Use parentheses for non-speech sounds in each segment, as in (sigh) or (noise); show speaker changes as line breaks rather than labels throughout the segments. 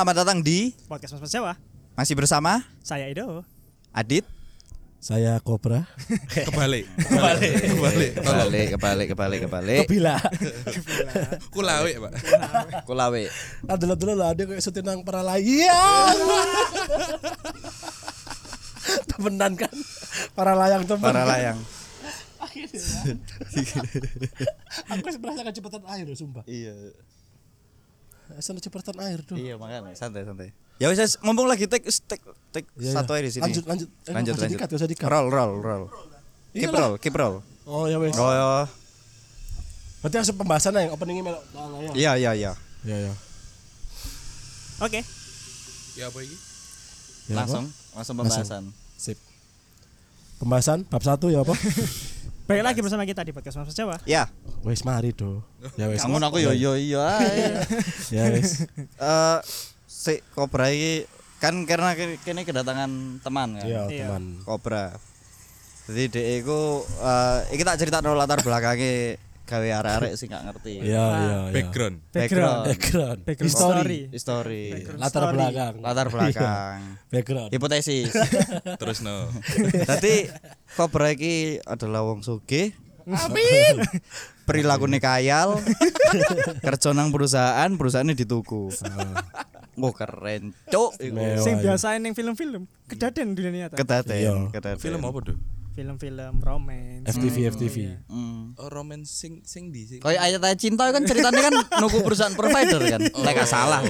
Selamat datang di
Podcast Mas Mas Jawa.
masih bersama
Saya Ido.
Adit.
Saya Kobra. (laughs)
kebalik kebalik kebalik
Kebalik, kebalik, kebalik, kebalik.
Kebila. (laughs)
kulawe pak
Kulawe.
Adalah dulu lah dia kayak syuting nang para layang. (laughs) Temenan kan. Para layang temen.
Para layang.
Aku merasa kecepatan air loh, sumpah.
Iya.
Sana kecepatan air tuh.
Iya, makanya santai, santai. Ya wis mumpung lagi take take take
Iya,
satu
iya.
aja di sini.
Lanjut, lanjut. Eh,
lanjut, lanjut.
nggak usah di-cut.
Roll, roll, roll. Keep roll, keep roll.
Oh ya wes.
Oh, ya.
Berarti langsung pembahasan yang openingnya melok.
Iya, iya, iya.
Iya, iya.
Oke.
ya apa ini
Ya,
Langsung, langsung pembahasan.
Sip. Pembahasan bab satu ya apa? (laughs)
Balik lagi bersama kita di Podcast Mas Jawa.
Ya,
wes mari do. Ya wes.
kamu aku yo yo yo. (laughs)
Ya wes.
Eh si Kobra iki kan karena kini kedatangan teman kan.
Iya,
Iya.
teman.
Kobra. Jadi DE eh iki tak ceritakno latar belakangnya gawe arek-arek sih gak ngerti.
Iya, iya, iya.
background
Background.
Background.
Background
History.
History.
Latar
Story.
belakang.
Latar belakang. (laughs)
Background.
Hipotesis. (laughs)
terus no
Dadi Kobra iki adalah wong sugih. Amin. (laughs) Perilakunya kayal. kerja nang perusahaan, perusahaannya dituku. Oh keren.
Mewah.
Sing
iya.
biasa ning film-film kedaden dunia nyata.
Kedaten,
Iya.
kedaten.
film apa tuh
Film-film romance.
FTV FTV.
Hmm.
Oh romance sing sing di sing
Kayak ayat ayat cinta kan ceritanya kan nuku perusahaan provider kan. Lek gak salah.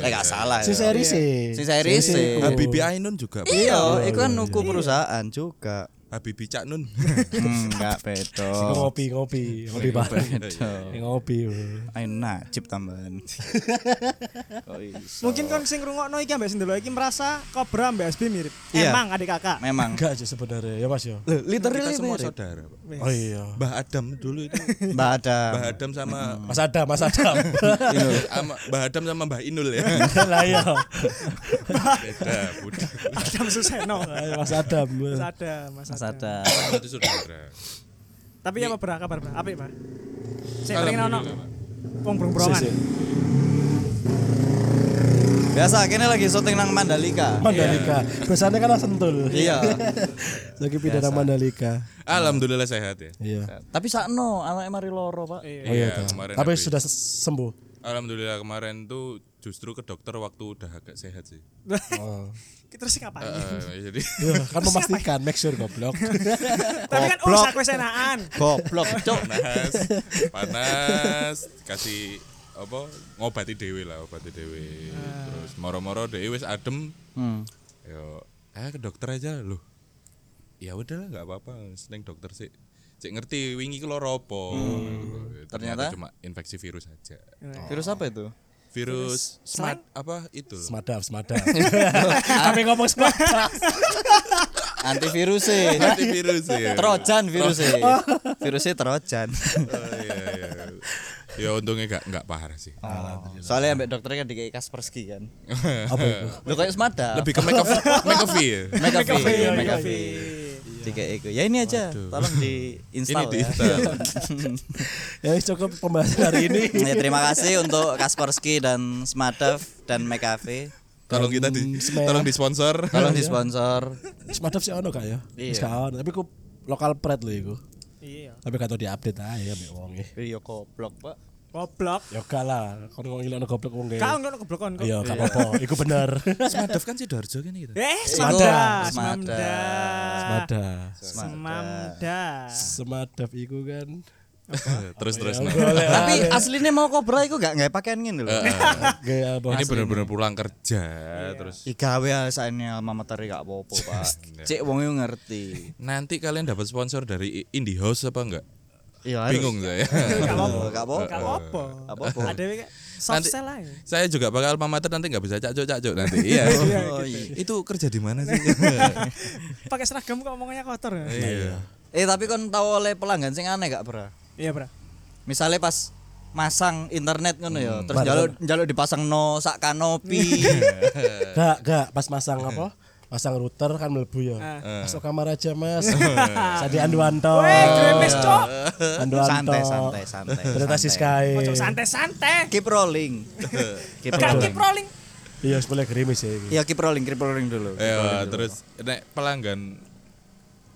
Lek gak salah.
Si
ya.
seri sih.
Si seri sih.
Habibi Ainun juga.
Iya, itu kan nuku perusahaan juga.
Habibi Cak Nun
Hmm, (laughs) enggak bedo.
ngopi ngopi ngopi bareng
Bedo.
ngopi
Ayo najib tambahan. Oh.
Mungkin kon sing ngrungokno iki ambek sing delok iki merasa Cobra ambek SB mirip.
Iya.
Emang adik kakak.
Memang.
enggak aja sebenarnya ya mas ya
Literally
kita semua
mirip.
saudara Pak.
oh iya
Mbah Adam dulu itu (laughs)
Mbak Adam.
Mbah Adam sama
mas Adam mas Adam (laughs)
Mbah Adam sama Mbah Inul ya
lah iya
beda
Adam Suseno.
Mas Adam
Mas Adam, Mas
Mas
Adam.
Adam.
itu saudara
Tapi apa ber kabar ber? Apik, Pak? Sing pengen
Alhamdulillah,
ono
Pak.
wong
si.
Biasa kini lagi syuting nang Mandalika.
Mandalika biasanya kan sentul
Iya. (laughs)
lagi pidana Mandalika
Alhamdulillah sehat ya
iya
Tapi sakno anake mari loro, Pak.
Iya.
oh iya
Iya,
toh.
kemarin
tapi
habis.
sudah sembuh
Alhamdulillah kemarin tuh justru ke dokter waktu udah agak sehat sih
oh. (laughs)
Kita terus ngapain?
Eh, jadi
iya kan memastikan make sure goblok (laughs)
Tapi kan
Goblok.
usak wis enakan.
Goblok, cuk.
panas panas kasih apa ngobati dewe lah obati dewe terus moro-moro dewe wis adem
Hmm.
yo eh ke dokter aja loh ya udahlah nggak apa-apa seneng dokter sih cek ngerti wingi loro apa
Ternyata?
cuma infeksi virus aja
Virus apa itu?
Virus smart apa itu loh.
semadaf semadaf (laughs) tapi ngomong semadaf (laughs)
Antivirus sih.
antivirus ya
Trojan virusnya. (laughs) Virusnya Trojan.
Oh, iya, iya. ya untungnya nggak nggak parah sih
Soalnya ambek dokternya kan dikei Kaspersky kan.
apa itu
Lu kayak semada.
lebih ke make McAfee ya
McAfee.
Iya,
Dikei iku. Ya ini aja. Tolong di (laughs)
ini
install
di
ya. (laughs)
ya wis, cukup pembahasan hari ini (laughs)
Ya, terima kasih untuk Kaspersky dan Smadaf dan McAfee.
tolong kita di
Smell.
tolong disponsor
Tolong disponsor.
semadaf sih ono kak ya
Iya.
Gak tapi ku lokal pride lho iku
Iya.
tapi kata di update aja mbek wong e
Iya goblok, Pak.
Goblok.
Ya gak lah, kon ngomong ngilokno goblok wong
Kau ngono goblokon kok.
Iya, gak apa-apa, (laughs) iku bener.
Smadaf kan Sidoarjo kan gitu
Eh,
Semada. Semada.
Semada.
Semamda.
Semadaf iku kan. (laughs)
terus terus
Ya,
nah.
boleh.
Tapi aslinya mau kobra iku gak nggak pakaian ngene lho.
Gaya apa?
ini bener-bener pulang kerja terus
Igawe alasannya alma mater gak apa-apa, Pak. (laughs) Cek wong ngerti.
nanti kalian dapat sponsor dari Indie House apa enggak
Iya,
bingung saya
Gak apa-apa.
Gak apa-apa.
Apa-apa. Ada soft
Nanti-
sell aja.
saya juga bakal alma mater nanti nggak bisa cacok cacok nanti (laughs) iya
Oh, iya.
itu kerja di mana sih (laughs)
Pakai seragam kok omongannya kotor ya?
iya
Eh tapi kon tahu oleh pelanggan sing aneh gak, Bro?
Iya, Bro.
Misalnya pas masang internet ngono ya, terus
Bar-
jaluk jaluk dipasang no sak kanopi. (laughs)
Gak, gak, pas masang apa? Pasang router kan mlebu ya.
Ah.
Masuk kamar aja, Mas. (laughs) Sadi Anduanto.
Weh, gremes cok.
Anduanto.
santai santai santai.
Ternyata
santai.
Siskae.
Ojo santai-santai.
Keep rolling. (laughs) Keep rolling.
keep rolling.
Iya, sepuluh gerimis ya.
Iya keep rolling, keep rolling dulu.
Ya,
dulu.
terus nek pelanggan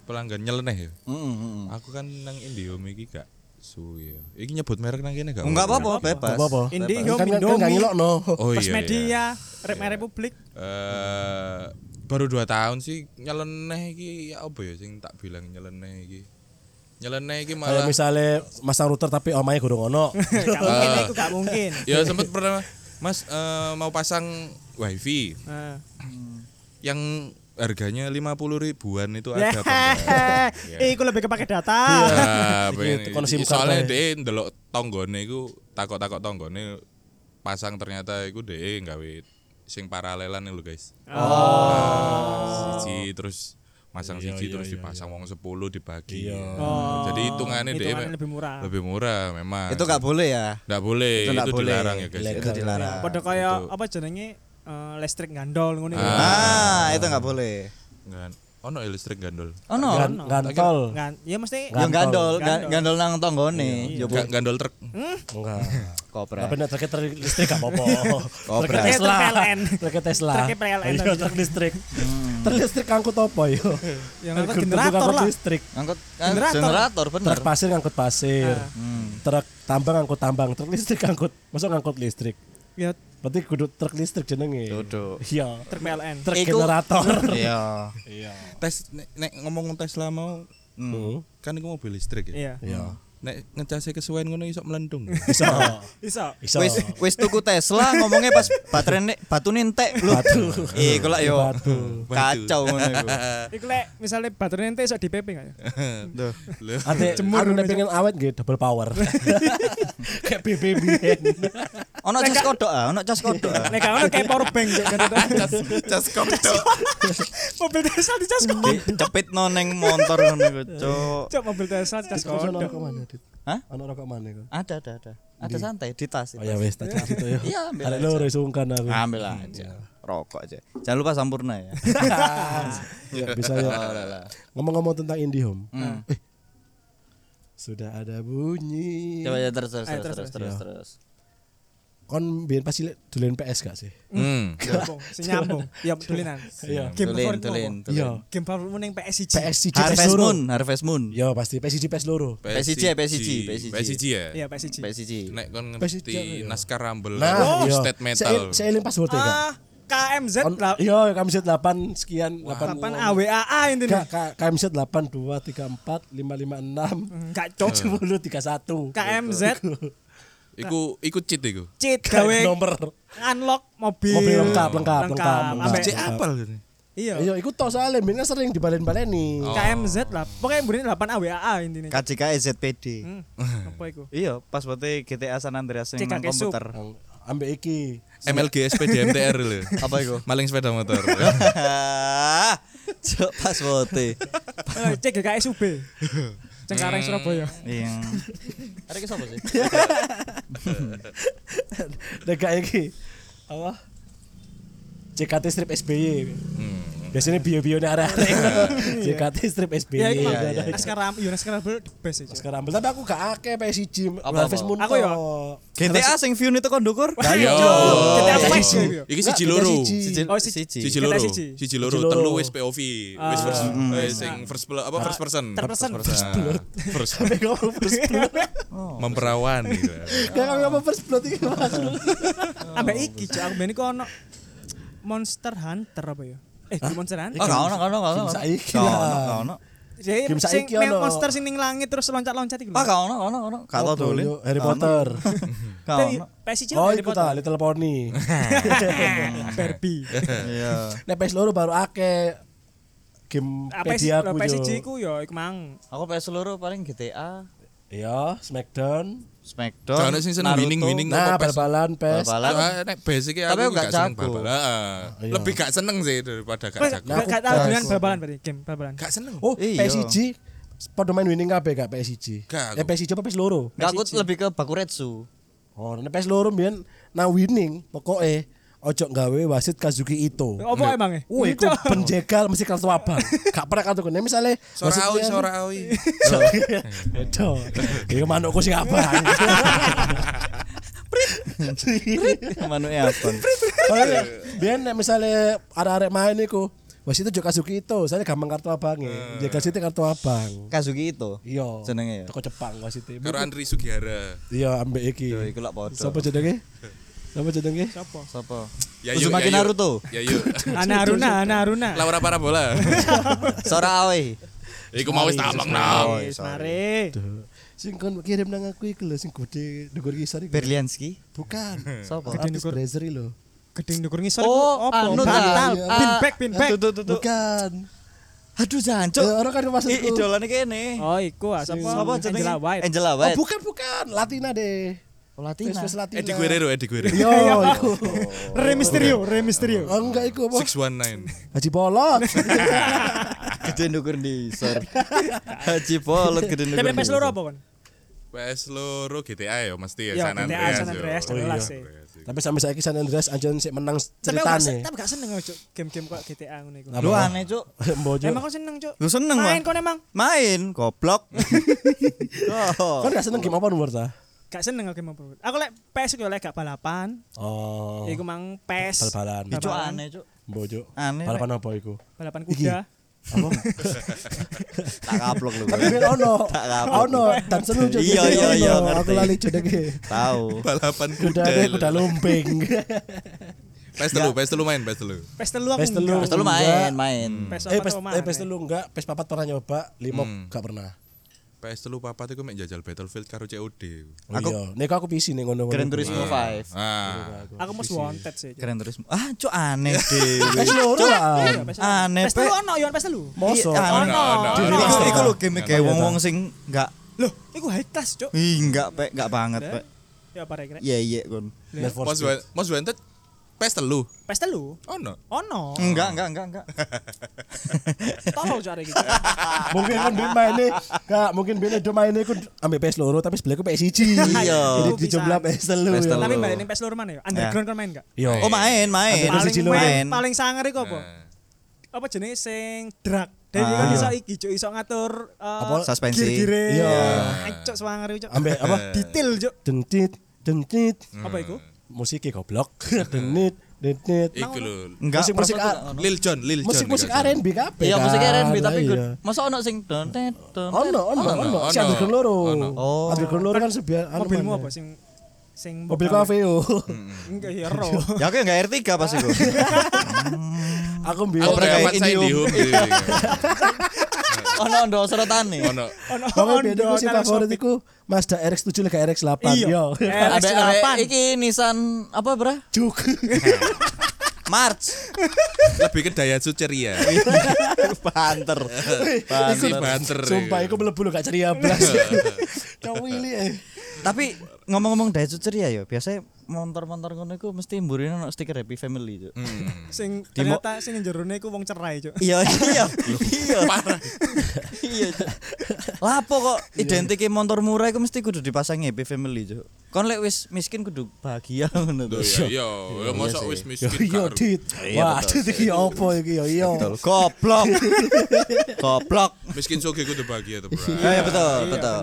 pelanggan nyeleneh ya.
Mm, mm, mm.
Aku kan nang Indomie iki gak suwi ya. Iki nyebut merek nang kene gak?
Enggak
apa-apa.
bebas.
Apa-apa.
Indihome,
Kan kan kan
Indomie.
gak ngilokno.
Oh
First
iya.
Media,
iya.
Rep Republik.
Eh baru 2 tahun sih nyeleneh iki ya apa ya sing tak bilang nyeleneh iki. Nyeleneh iki malah
misalnya masang router tapi omahnya gurung ono. (laughs)
Gak mungkin, itu gak mungkin.
ya sempet pernah Mas eh, mau pasang wifi
Nah.
yang harganya 50 ribuan itu ada apa enggak? Ya.
iku lebih ke pakai data.
Nah,
SIM card
soalnya
ae.
dia ndelok tonggone iku takok-takok tonggone pasang ternyata iku dia gawe sing paralelan lho guys. Oh. siji terus masang siji terus dipasang wong 10 dibagi.
Oh.
Jadi hitungannya dia
lebih murah.
lebih murah memang.
Itu gak boleh ya.
Nggak boleh,
Itu
itu,
boleh.
dilarang ya guys.
Itu dilarang.
Pada kayak apa jenenge eh, listrik gandol ngono iku.
Ah, itu nggak boleh.
Nggak, ono ya listrik gandol.
Oh no.
Gan- Gantol.
Ngan, ya mesti
Yang gandol,
Gandol.
ga- gandol nang tonggone. Yo
Ga- gandol truk.
Enggak.
kopra.
Tapi nek truk listrik gak apa-apa. (laughs)
Kopra.
Truk Tesla.
Truk PLN.
Truk Tesla.
Truk PLN
Iya,
tadi.
truk listrik. Truk listrik ngangkut apa yo?
yang angkut generator lah.
listrik.
Ngangkut
Generator.
generator bener.
Truk pasir ngangkut pasir.
Hmm.
Truk tambang ngangkut tambang. Truk listrik ngangkut. Masuk ngangkut listrik.
Ya
Berarti kudu truk listrik jenenge.
Duduk.
Iya.
truk PLN.
Truk
Iku-
generator. (laughs)
Iya.
Iya.
Tes nek, nek ngomong Tesla mau
Hmm.
kan itu mobil listrik ya.
Iya.
Iya.
Nek ngecasnya kesuwen ngono iso melendung.
Bisa. (laughs)
Bisa.
Bisa.
Wis wis tuku Tesla ngomongnya pas baterai nek batu entek lho.
Batu.
Ih, kula yo
Batu.
kacau ngono iku. (laughs)
Iku lek misalnya baterai ente iso di PP enggak ya?
Duh.
Lho.
Ate nek pengen awet nggih double power. Kayak BBB.
Ono cas kodok ah, ono cas kodok ah.
Nek gak ono kayak power bank Cuk, kan itu.
Cas kodok. (laughs)
Mobil Tesla di cas kodok.
Cepit no neng motor ngono iku, Cuk.
Cok mobil Tesla di cas kodok.
rokok mana, Dit?
Hah?
Ono rokok mana iku?
Ada, ada, ada. Ada santai di tas.
Oh ya
tas.
wes tak situ ya.
Iya, ambil
Ada loro sungkan aku.
Ambil aja. Rokok aja. Jangan lupa sampurna ya. (laughs)
Ya, bisa ya.
Oh.
Ngomong-ngomong tentang IndiHome.
Hmm.
Eh. Sudah ada bunyi.
Coba ya terus terus, terus
terus.
terus.
Kon biyen pasti dolen PS gak sih?
Hmm.
Nyambung. Ya dulinan.
Iya.
Game apa?
tulin.
Iya.
Game favoritmu ning PSG.
PS siji PS
Harvest
loro.
Moon, Harvest Moon.
Ya pasti PS siji PS loro.
PSG, PSG, PSG.
PSG ya.
Iya PSG.
PSG.
Nek kon ngerti
iya.
naskah Rumble
Nah, iya.
state metal.
Saya saya eling password ya.
Ah, KMZ
On-
lah.
Iya, set 8 sekian 8
Kapan AWAA intinya.
Kami set 8 2 3 4 5 5 6
Enggak cok.
10 31.
KMZ
Iku iku cheat iku.
cheat gawe
nomor.
unlock mobil.
Mobil lengkap, lengkap, lengkap, lengkap.
Cek apal gini.
Iya.
Iya, iku tok soalnya mbien kan sering dibalen-baleni.
Oh.
KMZ lah. Pokoknya mburine 8 AWAA intinya.
KJK ZPD.
Hmm. (laughs) Apa iku?
Iya, pas waktu GTA San Andreas
Sub.
komputer.
Ambek iki.
MLG SPD MTR lho. (laughs)
Apa iku?
Maling sepeda motor. (laughs)
Cuk pas wote.
Eh, Cek GKS UB. Cengkareng Surabaya.
Iya. (laughs) Ada ki sapa sih?
Nek gak iki. Apa? JKT strip SBY.
Hmm.
Biasanya bio-bio nih arek-arek. JKT strip SBY.
Ya iku
iya, iya.
Mang. Naskah Ram, iya naskah Ram the best.
Sekarang tapi aku gak akeh PSG
Apa-apa?
Harvest Moon.
Aku ya.
GTA sing view itu kon ndukur?
Ayo. Oh.
flash ya. ya.
Iki siji
kita
loro.
siji.
Oh, siji.
Siji loro.
siji.
Siji loro,
Siji
telu wis POV. Wis first
Ah.
eh, sing first pl- apa first person.
Third person.
First
Sampai ngomong first blood. (laughs)
memperawan gitu.
Gak kami ngomong first blood iki Mas.
Ambek iki aku ben ono Monster Hunter apa ya? Eh, di Monster Hunter.
Oh, gak ono, gak ono, gak ono.
Game saiki lah.
ono,
Game
sing
saiki ono.
monster sing ning langit terus loncat-loncat iku.
Ah, gak ono, ono, ono. Gak tau
yo, Harry Potter. (laughs)
Gak
Tapi
ono.
PSG
Oh,
Harry
iku ta Little Pony. (laughs)
Barbie.
Iya. (laughs)
Nek PS loro baru akeh game
Apa sih
pedia aku yo.
ku ya iku mang.
Aku PS seluruh paling GTA,
Iya, Smackdown.
Smackdown,
Jangan sing seneng winning-winning.
Nah, bal-balan PES.
Bal-balan.
Ah, nek basic
Tapi
aku gak
gak
seneng bal-balan. Ah,
Iya.
Lebih gak seneng sih daripada gak jago.
Nah,
gak tahu dengan bal-balan berarti game bal-balan.
Gak seneng.
Oh,
Iya.
PSG Padha main winning kabeh gak PSG.
Gak,
Eh PSG apa PS loro?
Gak aku lebih ke Bakuretsu.
Oh, nek PS loro mbiyen nang winning pokoke ojo gawe wasit Kazuki Ito.
Apa emang e?
Wih, iku penjegal mesti kartu abang. Gak pernah kartu kuning. Misalnya
Sorawi, Sorawi.
Beda. Iku manukku sing abang.
Manuknya apa?
Oh iya. Biar nek misalnya arek-arek main iku Wes itu juga Kazuki itu, saya gampang kartu abangnya. Jaga situ kartu abang.
Kazuki itu.
Iya.
Jenenge ya.
Toko Jepang wasit itu.
Karo Andri Sugihara.
Iya, ambek iki.
Yo iku lak padha.
Siapa jenenge? (laughs) Siapa jenenge?
Siapa?
Sapa?
Ya yuk,
Uzumaki
ya yuk.
Naruto.
Ya yuk. (laughs)
Ana Aruna, Ana Aruna.
Laura Parabola. (laughs)
Sora Aoi.
Iku mau wis tamang
Oh,
nang.
Tuh. Sing kon kirim nang aku iku lho sing gede dhuwur kisar iku.
Berlianski.
Bukan.
Sapa?
Artis Brazer lho.
Gedeng ndukur ngisor
Oh,
iku apa?
anu ta.
Bantal,
Iya.
bin back.
Bukan.
Aduh
Eh,
jancuk.
orang kan maksudku.
Idolane kene.
Oh, iku ah sapa?
Sapa jenenge?
Angela White.
Angela
Oh,
White.
bukan bukan. Latina deh.
Oh, Latina.
Face Latina.
Eddie Guerrero, Eddie Guerrero.
Yo, iku.
Re Mysterio, Re Mysterio.
Oh, enggak iku apa?
619.
Haji Polot. (laughs)
Gede ndukur ndisor. Haji Polot gede ndukur.
Tapi PS loro apa kon?
PS loro GTA ya mesti ya San
GTA,
Andreas.
San. Andreas,
Oh,
jelas
iya.
sih.
Tapi sampai saiki San Andreas anjen sik menang
aku
ceritane.
tapi gak seneng aku, Cuk. Game-game kok GTA ngono iku.
Lu aneh, Cuk. (laughs)
Emang kok seneng, Cuk?
Lu seneng,
Main kon emang.
Main, goblok. (laughs) Oh.
Kan gak seneng game apa nomor ta?
Gak seneng aku game apa. Aku lek PS iku lek gak balapan.
Oh.
Iku mang PES.
Bal-balan.
Cuk aneh, Cuk.
Mbojo.
Aneh,
Balapan apa iku?
Balapan kuda.
Apa? (laughs)
Tak kaplok lu.
Tapi ben ono. (laughs)
Tak kapok.
Ono dan seru juga.
Iya, iya, iya.
Aku lali jenenge.
Tahu.
Balapan
Kuda
kuda.
kuda lumping. (laughs)
PS telu, PS telu main, PS telu.
PES telu aku
PES telu.
enggak.
Pas lu main, main.
PES
Eh, pes eh, pes telu enggak, pes papat pernah nyoba, lima gak pernah.
PS telu papat iku mek jajal Battlefield karo COD.
Oh iya, nek aku PC ning ngono.
Gran Turismo 5.
Ah.
Aku most wanted sih.
Gran Turismo. Ah, Cuk aneh (laughs) deh.
Pes loro lah.
Aneh,
PES telu
Pe.
ono yo PES telu.
Mosok.
Iya, aneh.
Ono,
Iku- lho game kayak wong-wong sing enggak
Loh, iku high class, Cuk.
Ih, enggak, Pe, enggak banget, Pe.
Ya apa rek?
Iya, iya, kon.
Most Wanted PS telu.
PES telu.
Ono.
Ono.
Enggak, enggak, enggak, enggak. (laughs)
Tolong cari gitu. (laughs)
Mungkin kan ben maine, gak mungkin ben do maine ku ambek PS loro tapi sebelahku PS 1. (laughs)
Iya.
Jadi dijumlah PS telu
PS telu.
Tapi balik ning PES loro mana ya? Underground kan main gak?
Yo.
Oh, main, main.
Paling
siji loro.
main,
main.
paling sangar iku apa? Apa jenenge sing drag. Dadi
Ah.
kan iso iki Cuk, iso ngatur eh,
Apa?
Suspensi.
Iya.
Cuk sangar iku, Cuk.
Ambek apa?
Detail, Cuk.
Dentit, dentit.
Apa iku?
Musiknya goblok. (laughs) Dentit, dentit.
Iku lho.
Enggak, enggak ono.
Lil Jon, Lil Jon.
Musik-musik
iku.
R&B kabeh.
Iya, musik
kan?
R&B tapi
Iya.
good. Masa ono sing don don.
Ono, ono, ono. Si. Underground loro.
Ono.
Oh.
Underground loro kan sebiar anu
Mobilmu apa sing sing
Mobil Caveo.
Enggak ya ro. (laughs)
Ya aku enggak R3 pas iku. (laughs)
Aku
Aku kayak Avanza
Indium.
Indihome.
Ono ndo serotane.
Ono.
Ono
aku sing favorit iku Mazda RX-7 lek RX-8.
Iya.
Yo.
Eh, (laughs)
Ada
RX-8.
ada iki Nissan apa, Bra?
Juk.
March.
Lebih ke Daihatsu ceria.
Banter. Banter.
banter.
Sumpah iku mlebu lho gak ceria blas. Cowili eh.
Tapi ngomong-ngomong Daihatsu ceria ya, biasanya motor-motor ngono iku mesti mburine ono stiker happy family, Cuk.
Hmm. (laughs)
Sing ternyata sing jerone iku wong cerai, Cuk.
Iya, (laughs) iya. Iya. Iya. Cuk. Lapo kok identike motor murah iku mesti kudu dipasang happy family, Cuk. Kon lek wis miskin kudu bahagia (laughs) ngono to.
Iya, iya. Ya mosok wis miskin karo.
dit.
Iya,
Wah, dit iki opo iki yo iya.
Goblok. Goblok.
Miskin soge kudu bahagia tuh, Bro.
Ya, ya betul, betul.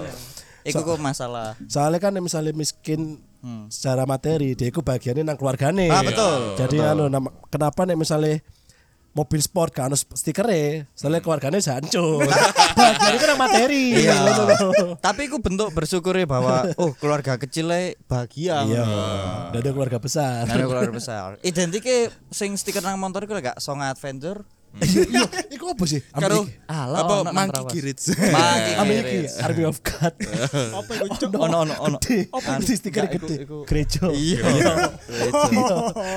Iku kok masalah.
Soalnya kan misalnya miskin secara materi, dia iku bagiannya nang keluargane.
Ah, betul.
Jadi anu nama- kenapa nih misalnya mobil sport kan stikernya, soalnya keluarganya jancuk. (laughs) Bagiannya kan nang materi.
Iya.
Lho.
Tapi iku bentuk bersyukurnya bahwa (laughs) oh keluarga kecilnya bahagia.
Iya. Dan ada keluarga besar.
Nah, keluarga (laughs) besar. Identike sing stiker nang motor iku gak song adventure.
Iya, iya. Iku apa sih?
Karo
Alah,
apa Monkey. Kirits.
Mangki
Ambil iki
Kiris.
Army of God. (laughs)
Apa iku, Cuk?
Ono ono ono. Anu,
Itu stiker gede. Gereja.
Iya.
Iya.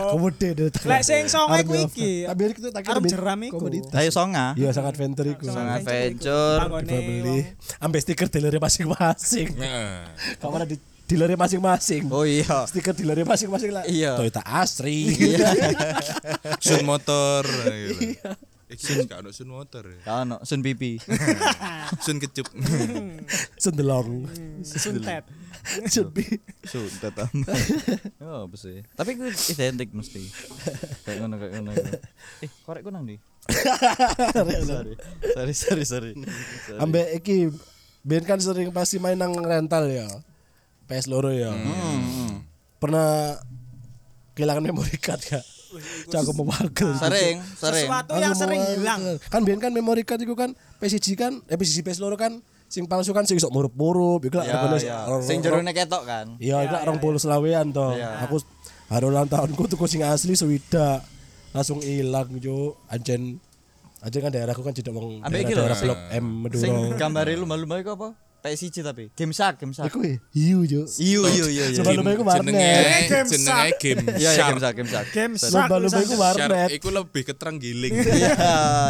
Kemudian dari tengah.
Lek sing
Army of
iki.
Tapi itu tak kira
jeram iku.
Ayo songa.
Iya sangat adventure iku.
Song adventure.
Wong-
Ambil stiker dealernya masing-masing. Kamar di dealernya masing-masing.
Oh iya.
Stiker dealernya masing-masing lah.
Iya.
Toyota Asri. (laughs)
Sun motor. gitu. Iki gak ono sun motor. ya.
Gak ono Sun pipi. (laughs)
Sun kecup.
Sendelong.
Suntet.
Sepi.
Sun tetap. (laughs) Oh, apa sih? Tapi itu identik mesti. Kayak ngono kayak ngono. Eh, korek ku nang ndi? sorry. Sorry, sorry, sorry. Sorry.
Ambek iki Ben kan sering pasti main nang rental ya. PS loro ya.
Hmm.
Pernah kehilangan memory card gak? Cak aku mewakil.
Sering, sering.
Sesuatu
Aku
yang sering hilang.
Kan biyen kan memory card iku kan PCG kan, eh PCG PS loro kan sing palsu kan sing sok murup-murup iku lah
Ya, ya. Sing jerone ketok kan.
Iya, itu orang puluh selawean toh. Aku hari ulang tahunku tuh sing asli sewida langsung hilang jo. Anjen anjen kan daerahku kan tidak wong
Ambek iki
daerah, blok M
Sing
Madura.
gambare lumba-lumba iku apa? PSG tapi. Game Shark, Game Shark.
Iku ya, hiu jo.
Iyo iyo iyo.
Coba lumba iku warnet.
jenenge
Game
jenenge game
Iya iya
shark
Game Shark, Game Shark.
Game shark.
Lumba-lumba iku
Shark
warnet.
iku lebih ke terenggiling (laughs)
Iya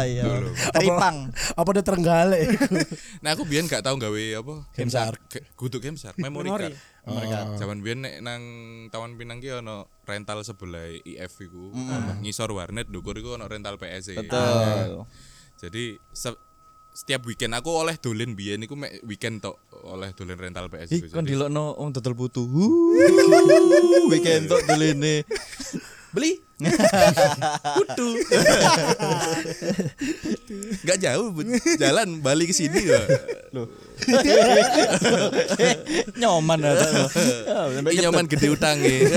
iya. Tripang.
Apa ada terenggalek iku? (laughs)
nah aku biyen gak tau gawe apa
Game Shark.
Kudu game shark memory
Memori.
card Zaman biyen nek nang Taman Pinang ki ono rental sebelah IF iku, ngisor warnet ndukur iku ono rental PS.
Betul.
Jadi se- setiap weekend aku oleh dolen biyen iku mek weekend tok oleh dolen rental PS
Ih, kon dilokno wong dodol putu. Weekend tok dolene.
beli (laughs) putu nggak jauh jalan balik ke sini kok
Loh. (laughs) Nyoman ada
nyaman gede utang ya (laughs)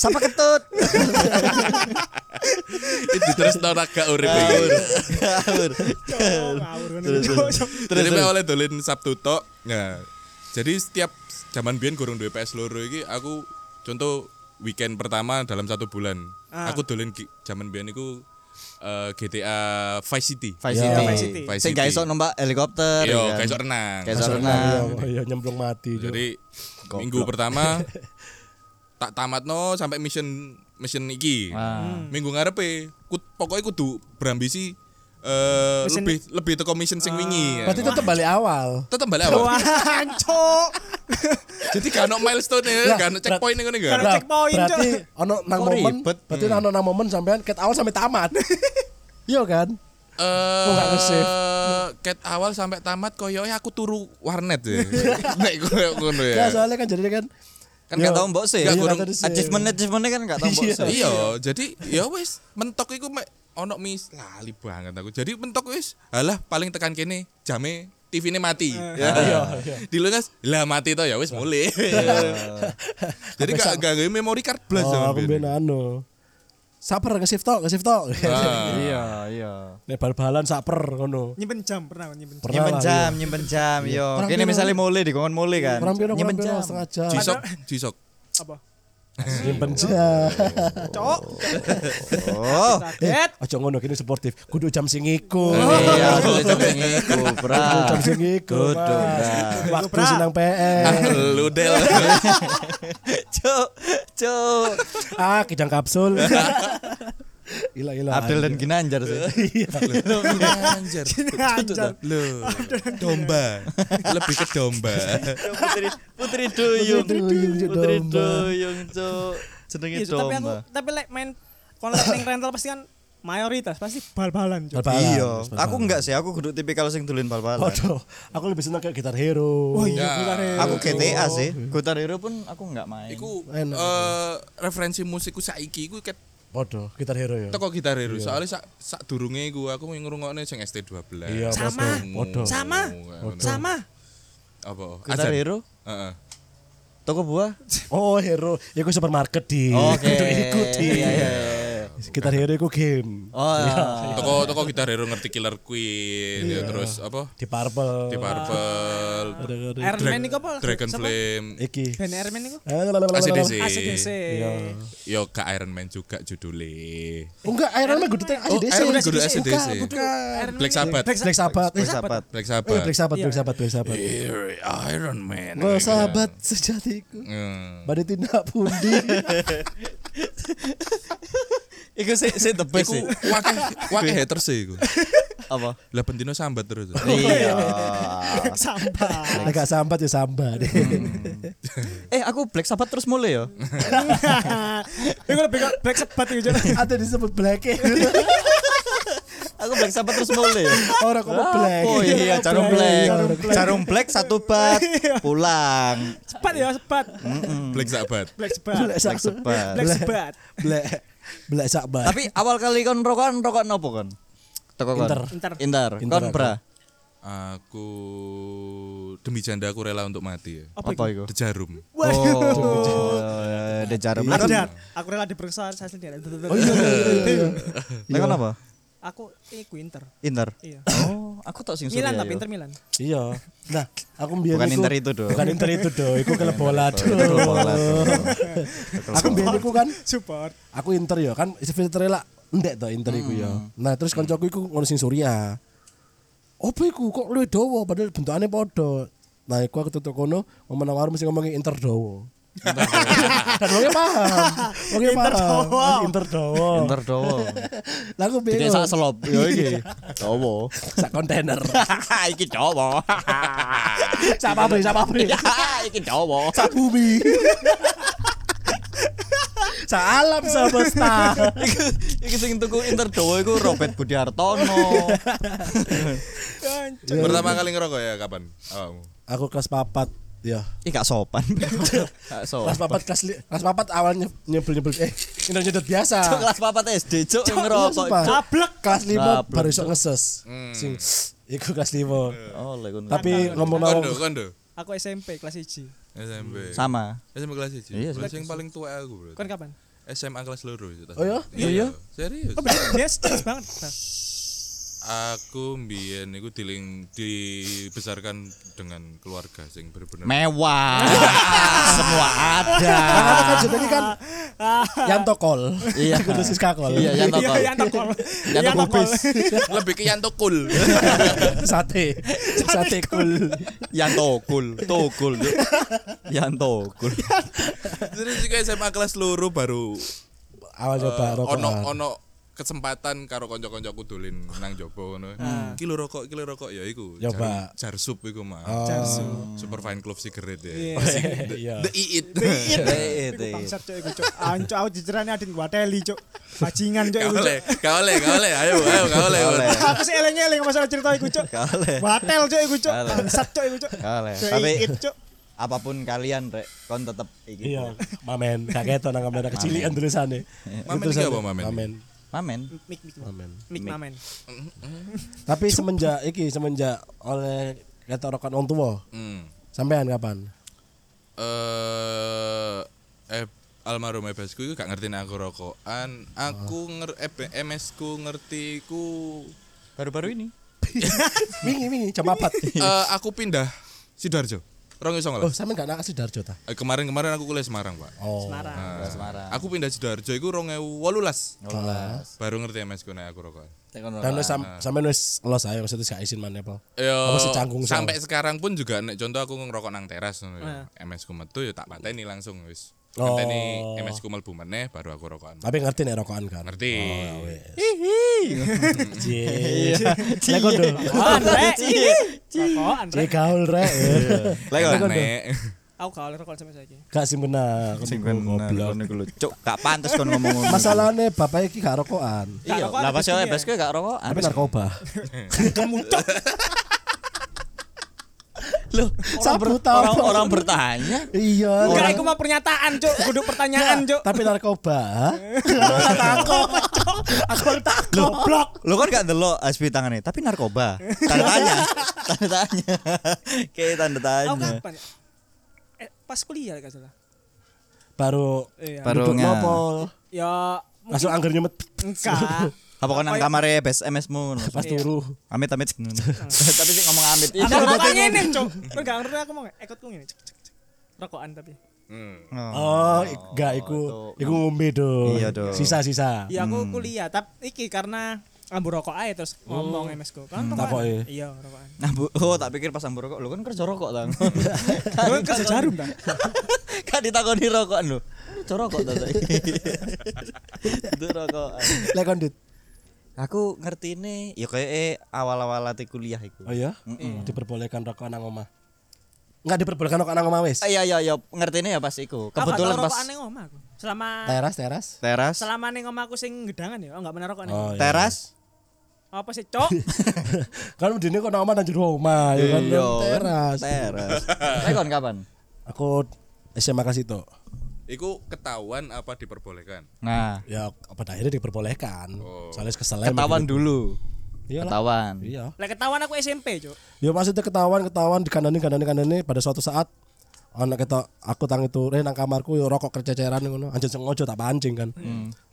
Sapa ketut? (laughs)
itu terus tau gak urip iki.
Ngawur.
Jadi mek oleh dolen Sabtu tok. Nah, jadi setiap zaman biyen gorong duwe PS loro iki aku contoh weekend pertama dalam satu bulan.
Ah.
Aku dolen gi- zaman biyen iku eh, GTA Vice City.
Vice
Ya,
City.
Vice City.
Vice
Sing gak iso numpak helikopter.
Yo,
ya kan?
kayak iso renang.
Kayak iso
Iya,
renang.
iya nyemplung mati.
Jadi minggu pertama (laughs) tak tamatno sampai mission mission iki.
Ah.
Minggu ngarepe ku, pokoknya kudu berambisi eh
Mission-
lebih lebih teko mission sing wingi.
Berarti tetap balik awal.
tetep balik awal.
Wah, cok. (laughs)
Jadi gak ono milestone ya, gak ono checkpoint ngene gak.
Karena
Lah,
checkpoint,
berarti ono nang
Kok
momen,
ribet?
berarti ono nang momen sampean ket awal sampai tamat. (laughs) Iya kan?
Eh,
gak nge-save?
cat awal sampai tamat koyoke aku turu warnet ya. (laughs) Nek koyo ngono
Ya
ya.
soalnya kan jadi kan
Kan
Yo.
gak tau mbok sih.
Iya.
Achievement achievementnya kan gak tau mbok
Iya.
sih.
Iya, jadi ya wis mentok iku mek ono mis lali banget aku. Jadi mentok wis, alah paling tekan kene jame TV ini mati. Ya.
Iya, iya.
Dilungas, lah mati to ya wis mulai. (laughs) Jadi gak gak gawe memory card blas
oh, aku ben anu. Saper nge-shift tok, nge-shift tok.
Ah. (laughs)
Iya, iya.
Nek bal-balan saper ngono.
Nyimpen jam pernah nyimpen jam.
Pernah
Nyimpen jam, nyimpen jam, yo.
Orang
Kene
piro-
misalnya mulai di kongon mulai kan. Nyimpen jam.
setengah jam.
Jisok, jisok.
Apa?
Nyimpen jam.
Cok.
Oh.
Kaget.
Aja ngono kene sportif. Kudu jam sing iku.
Iya, sudah jam sing iku, bra.
Kudu jam sing iku.
Kudu.
Waktu sinang PS.
Lu del. (laughs)
Cuk, cuk.
Ah, kijang kapsul. (laughs) Gila gila.
Abdel dan Ginanjar sih. (laughs)
Anjir.
Anjar.
Lu domba. Lebih ke domba. (laughs)
Putri Putri Duyung.
Putri Duyung,
Putri
domba.
Duyung, cuk. Jenenge
Iya, tapi aku
domba.
tapi lek main kalau lek ning rental pasti kan mayoritas pasti bal-balan.
Bal-balan.
Iya, aku enggak sih, aku kudu tipikal sing dolen bal-balan.
Waduh, aku lebih seneng kayak gitar hero.
Oh iya,
Ya.
gitar hero.
Aku GTA sih. Guitar Hero pun aku enggak main.
Iku eh, referensi musikku saiki iku ket
Waduh, gitar hero ya.
teko gitar hero. Soalnya sak sak durunge iku aku ngrungokne sing ST12.
Iya,
Sama.
Waduh.
Sama.
Sama.
Sama.
Apa?
Guitar
Azan?
Hero,
Heeh.
toko buah.
Oh, hero. Iku supermarket di.
Oke. (laughs)
Ikuti.
Iya, iya, iya.
Gitar hero iku game.
Oh, iya.
Toko toko gitar hero ngerti Killer Queen ya terus apa?
Di Purple.
Di Purple.
Iron
Dra-
Man iku apa?
Dragon? Flame.
Iki.
Ben Iron Man iku?
Eh.
ACDC.
ACDC.
Iya.
Yo ke Iron Man juga judulnya.
Oh, enggak, Iron Man kudu
Oh,
ACDC.
Iron Man kudu ACDC. Black Sabbath.
Black
Black Sabbath.
Black
Eh,
Sabbath.
Black
iya,
Sabbath.
Black Sabbath, Black Sabbath, Black Sabbath.
Here, Iron Man.
Oh, sahabat sejatiku.
Hmm.
Badai tindak pundi. (laughs)
Iku sih sih the best sih.
wakeh wakeh haters sih iku. (laughs)
Apa?
Lah bendino sambat terus. (laughs)
Iya.
Sampah.
Nek gak sambat ya sambat.
Eh, aku Black Sabbath terus mulai ya. (laughs)
Iku lebih Black Sabbath iku.
Ada disebut black.
Aku Black Sabbath terus mulai.
Orang kok black.
Oh iya, jarum black.
Jarum black.
Jarum black satu bat pulang.
Cepat ya, cepat.
Black Sabbath.
Black Sabbath.
Black
Black
Sabbath.
Sabbath.
Black
Black Sabbath.
Tapi awal kali kon rokokan rokok nopo kon? Toko kon.
Inter.
Inter.
Inter. Kon
aku.
bra.
Aku demi janda aku rela untuk mati ya.
Apa
Apa
iku?
iku?
The Jarum.
Oh. (laughs) ada jarum. Lah kan
Ada. Aku rela diperiksa saya sendiri.
Oh iya iya iya. iya. (laughs)
lah kan apa?
Aku iku Inter.
Inter.
Iya.
Oh, aku tak sing
Milan tapi
yo.
Inter Milan.
Iya. Nah, aku mbiyen
Bukan Inter itu, Do.
Bukan Inter itu, Do. Iku klub bola, Do.
Betul bola, tuh.
Aku mbiyen iku kan
Support.
aku Inter ya kan isi filter lah ndek to Inter iku ya. Nah, terus kancaku iku ngono sing Surya. Apa iku kok luwih dawa padahal bentukane padha. Nah, iku aku tutuk kono ngomong warung mesti ngomongin Inter dawa. Dan wongnya paham. Wongnya
Inter
paham. Inter dawa.
Inter dowo.
Lah aku
Jadi
bingung.
sak selop yo iki. Dowo.
Sak kontainer.
iki dowo.
Sak pabrik, sak pabrik.
iki dowo.
Sak bumi. Sak alam semesta.
Iku iki sing tuku Inter dowo iku Robert Budi Hartono.
Pertama kali ngerokok ya kapan?
Aku kelas papat. Ya.
Ih (laughs) gak sopan. Gak sopan.
Kelas papat kelas li- kelas papat awalnya nyebel nyebel eh nyedot nyedot biasa.
Cuk kelas papat SD cuk ngerokok.
iya.
Cuk.
Cablek.
Kelas lima baru iso ngeses. Sing (sniffs) iku kelas lima.
Oh.
Tapi ngomong
Kondo, kondo.
Aku SMP kelas 1.
SMP.
sama.
SMP kelas 1.
Iya,
Kelas yang paling tua aku, Bro.
Kan kapan?
SMA kelas loro itu.
Oh ya?
Iya. Serius.
Oh, berarti dia banget.
Aku mbiyen iku diling dibesarkan dengan keluarga sing bener-bener
Mewah. (laughs) Semua ada.
Karena kan jadi kan (laughs) Yanto Kol.
Iya.
Kudu Siska Kol.
Iya, Yanto
Iya,
Kol. Yanto. Kubis. (laughs)
lebih ke Yanto Cool.
Sate. Sate kul.
Yanto Kul. Tokul. Cuk. Yanto Kul.
Terus juga SMA kelas loro baru
Awal coba
eh,
rokok.
ono ono kesempatan karo kanca-kancaku dolin nang jopo ngono. Iki lho rokok, iki lho rokok ya iku.
Coba.
Jar, jarsup iku mah.
Oh.
Super fine club cigarette ya.
Iya. (laughs)
Iya.
The Iit.
Eh, (laughs)
Iku bangsat cuk iku cuk. Anco aku dicerani adin gua teli cuk. Bajingan cuk iku cuk.
oleh, gak oleh, gak oleh. Ayo, ayo, gak oleh.
Gak (laughs) oleh.
Aku sih eling-eling masalah cerita iku cuk.
Kale.
Batel cuk iku cuk. Bangsat cuk iku cuk. Cuk,
Tapi
cuk.
apa pun kalian rek kon tetep iki.
Iya, mamen. Kaget nang kamera kecilian tulisannya.
Mamen iki apa, Mamen?
Mamen.
Mamen.
Mik mik
Mamen.
mik mamen.
Tapi semenjak iki semenjak oleh kata rokan orang tua,
Hmm.
sampean kapan?
eh eh almarhum ebesku itu gak ngerti nek aku rokokan. Aku nger eh, MS ku ngerti ku
Baru-baru ini. (laughs)
wingi wingi jam (laughs) 4.
eh aku pindah Sidoarjo. Rong iso
Oh,
ngeles.
sampean gak nak Sidoarjo ta?
Eh, Kemarin-kemarin aku kuliah Semarang, Pak.
Oh.
Semarang.
Nah,
Semarang.
Aku pindah Sidoarjo iku 2018.
Ngolas.
Baru ngerti MS ku nek aku rokokan.
Dan wis sam sampean wis los ae maksudnya gak izin maneh apa?
Yo,
Apa sih canggung sama?
sampai sekarang pun juga nek contoh aku ngerokok nang teras ngono ya. MS ku metu ya tak pateni langsung wis.
Oh.
Pateni MS ku mlebu meneh baru aku rokokan.
Tapi ngerti nek rokokan kan.
Ngerti. (laughs)
Cie. Lek kondo.
Andre. Rokok Andre.
Cie gaul rek.
Lek kon.
Nek.
Aku gak oleh rokok sampai saiki.
Gak sih benar.
Sing bener kon iku lho. Cuk, gak pantes kon ngomong.
Masalahnya bapak iki gak rokokan.
Iya,
rokokan
lah pas yo
rezeki ya.
gak rokokan.
Tapi narkoba. (laughs)
Loh, orang,
tahu.
orang, orang bertanya.
Iya.
Enggak, iku mah pernyataan, Cuk. Kudu pertanyaan, Cuk.
Tapi narkoba. Takut. Aku (laughs) takut.
Blok.
Lo kan gak delok aspi tangannya, tapi narkoba. Tanda tanya. (laughs) Tanda tanya. (laughs) Kayak tanda
Aku
tanya.
kapan? ya? Eh, pas kuliah gak salah.
Baru
Iya.
Baru
nopo.
Ya
Langsung anggar nyemet
enggak.
Apa kau nang kamar bes MS mu? (laughs)
pas turu.
Amit amit. (laughs) Tapi sih ngomong amit.
Aku rokokan ngene, Cuk. Kau gak ngerti aku mau ngene. Cuk, cuk, cuk. Rokokan tapi.
Hmm.
Oh, ik- enggak iku. Iku ngombe dong.
Iya.
Sisa-sisa.
Iya aku kuliah, tapi iki karena ambu rokok aja terus ngomong MS ku. Kan rokokan? Iya, rokokan.
Nah, bu, oh tak pikir pas ambur rokok, lu kan kerja rokok tang. (laughs)
Lu kan kerja jarum ta?
kan ditakoni rokokan lu. Kerja rokok ta saiki. Itu rokokan.
Lek.
Aku ngerti ini, ya kayak eh, awal-awal latih kuliah iku.
Oh iya? Diperbolehkan rokok nang omah. Enggak diperbolehkan rokok nang omah wis.
Ah, iya iya iya, ngerti ini ya pas iku. Kebetulan pas
rokokan ning omah aku. Selama
Teras, teras.
teras,
selama ning omah aku sing gedangan ya, oh enggak bener rokok ning.
Oh, iya.
teras.
Apa sih, Cok? (laughs)
kan dene kok nang omah nang jero omah ya kan.
Iya,
Teras.
Teras. Kon kapan?
Aku SMA kasih tuh.
Iku ketahuan apa diperbolehkan?
Nah,
Ya pada akhirnya diperbolehkan. Soalnya kesel
ketahuan dulu.
Iya lah.
Ketahuan.
Iya.
Lek ketahuan aku SMP, Cuk.
Ya maksudnya ketahuan ketahuan di kandani kandani kandani pada suatu saat ana ketok aku tang itu re nang kamarku yo rokok kececeran ngono. Anjir sengaja tak pancing kan.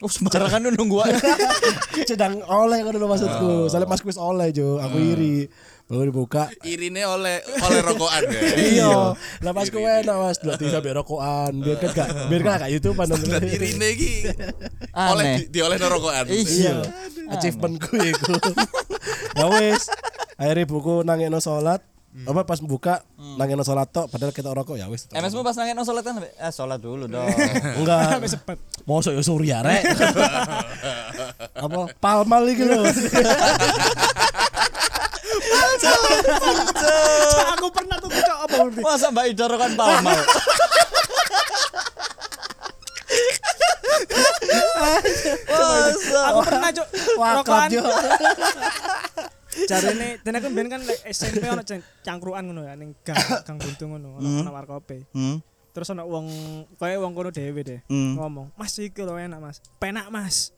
Oh sembarangan lu nunggu aja. (laughs)
sedang oleh ngono lho maksudku. Soalnya mas wis oleh jo. Aku iri. Baru dibuka.
Irine oleh oleh rokokan ya. (laughs)
iya. Lah pas kowe enak mas. Delok TV sampe rokokan. Biar kan gak biar kan gak YouTube an
irine iki
Aneh.
oleh di, dioleh rokokan.
iya. Achievementku iku. (laughs) Ya wis. Akhirnya buku nangekno salat apa pas buka nangekno salat tok padahal kita rokok ya wis
MSmu pas nangin sholat kan eh sholat dulu dong. (laughs)
enggak (laughs)
Sampai sepet.
Mosok ya Surya rek. (laughs) Apa palmal iki lho.
Aku pernah tuh cok apa?
Masa Mbak Ida rokan palmal?
Aku pernah cok rokokan. Jarene dan aku ben kan like, SMP ono cang- cangkruan ngono ya ning gang gang buntu ngono ono ono warkope.
Hmm.
Terus ono wong koyo wong kono dhewe deh
Hmm.
ngomong, "Mas iki lho enak, Mas. Penak, Mas."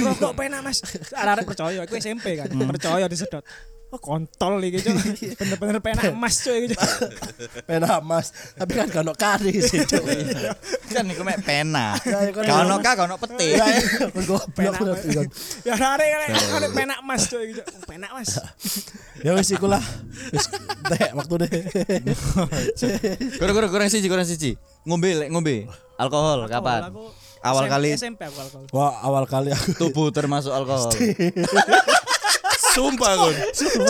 Rokok penak, Mas. Arek percaya, aku SMP kan. Percaya disedot. Oh kontol iki cok. Bener-bener penak Mas cok iki cok. (laughs)
Penak Mas, tapi kan gak ono kari sih, Cuk.
Kan iku mek pena. Gak ono ka, gak ono peti.
Kon goblok kan.
Ya arek arek penak Mas cok iki cok. Penak Mas. (laughs)
Ya wis iku lah. Wis tek waktu deh. (laughs)
Kurang kurang kurang siji kurang siji. Ngombe lek ngombe. Alkohol kapan? Awal kali
SMP aku alkohol.
Wah, awal kali aku
tubuh termasuk alkohol.
Sumpah kon.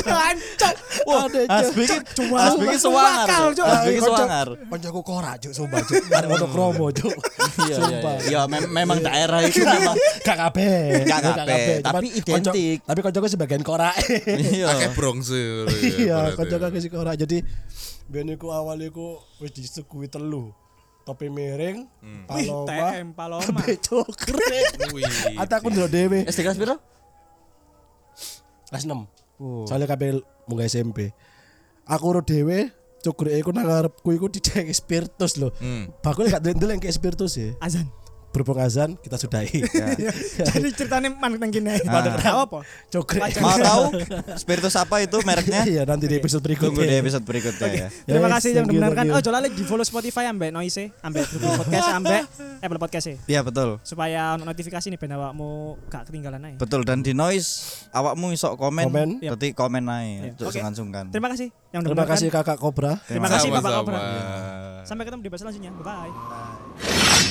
Jancok.
Wah, Asbi ki Asbi ki sewangar.
Bakal,
Cuk.
Cuk.
Asbi ki sewangar.
Koncoku korak juk sumpah juk. Arek ono kromo juk.
Iya iya.
Sumpah.
iya. Ya mem- memang daerah itu memang
Gak kabeh.
Gak kabeh, tapi identik.
Tapi koncoku sebagian korak.
iya. (laughs)
Akeh bronze.
Iya, koncoku akeh sing korak. Jadi ben iku awal iku wis disuguhi telu. Topi miring,
Wih,
paloma,
TM Paloma. (laughs)
becok krek.
Wih.
Ata aku ndelok dhewe.
SD kelas piro?
Kelas 6. Soalnya kabeh munggah SMP. Aku ro dhewe cukur iku nang ngarepku iku dicek spiritus lho.
Hmm.
Bakul gak ndeleng kayak spiritus ya.
Azan.
Berhubung azan kita sudahi. (laughs)
Jadi ceritanya man nang kene.
Ah.
Tahu apa?
Cukur.
Mau tahu spiritus apa itu mereknya?
Iya nanti di episode berikutnya.
Tunggu di episode berikutnya ya.
Terima
Yes,
kasih yang mendengarkan. Oh, jolale di follow Spotify ambek Noise, ambek Google Podcast, ambek Apple Podcast ya.
Iya betul.
Supaya notifikasi nih ben awakmu gak ketinggalan aja.
Betul dan di noise awakmu iso komen,
Komen.
berarti komen aja
Iya.
untuk
Oke.
sungkan-sungkan.
Terima kasih yang
Terima kasih Kakak Kobra.
Terima kasih Bapak. Kobra. Sampai ketemu di episode selanjutnya. Bye bye.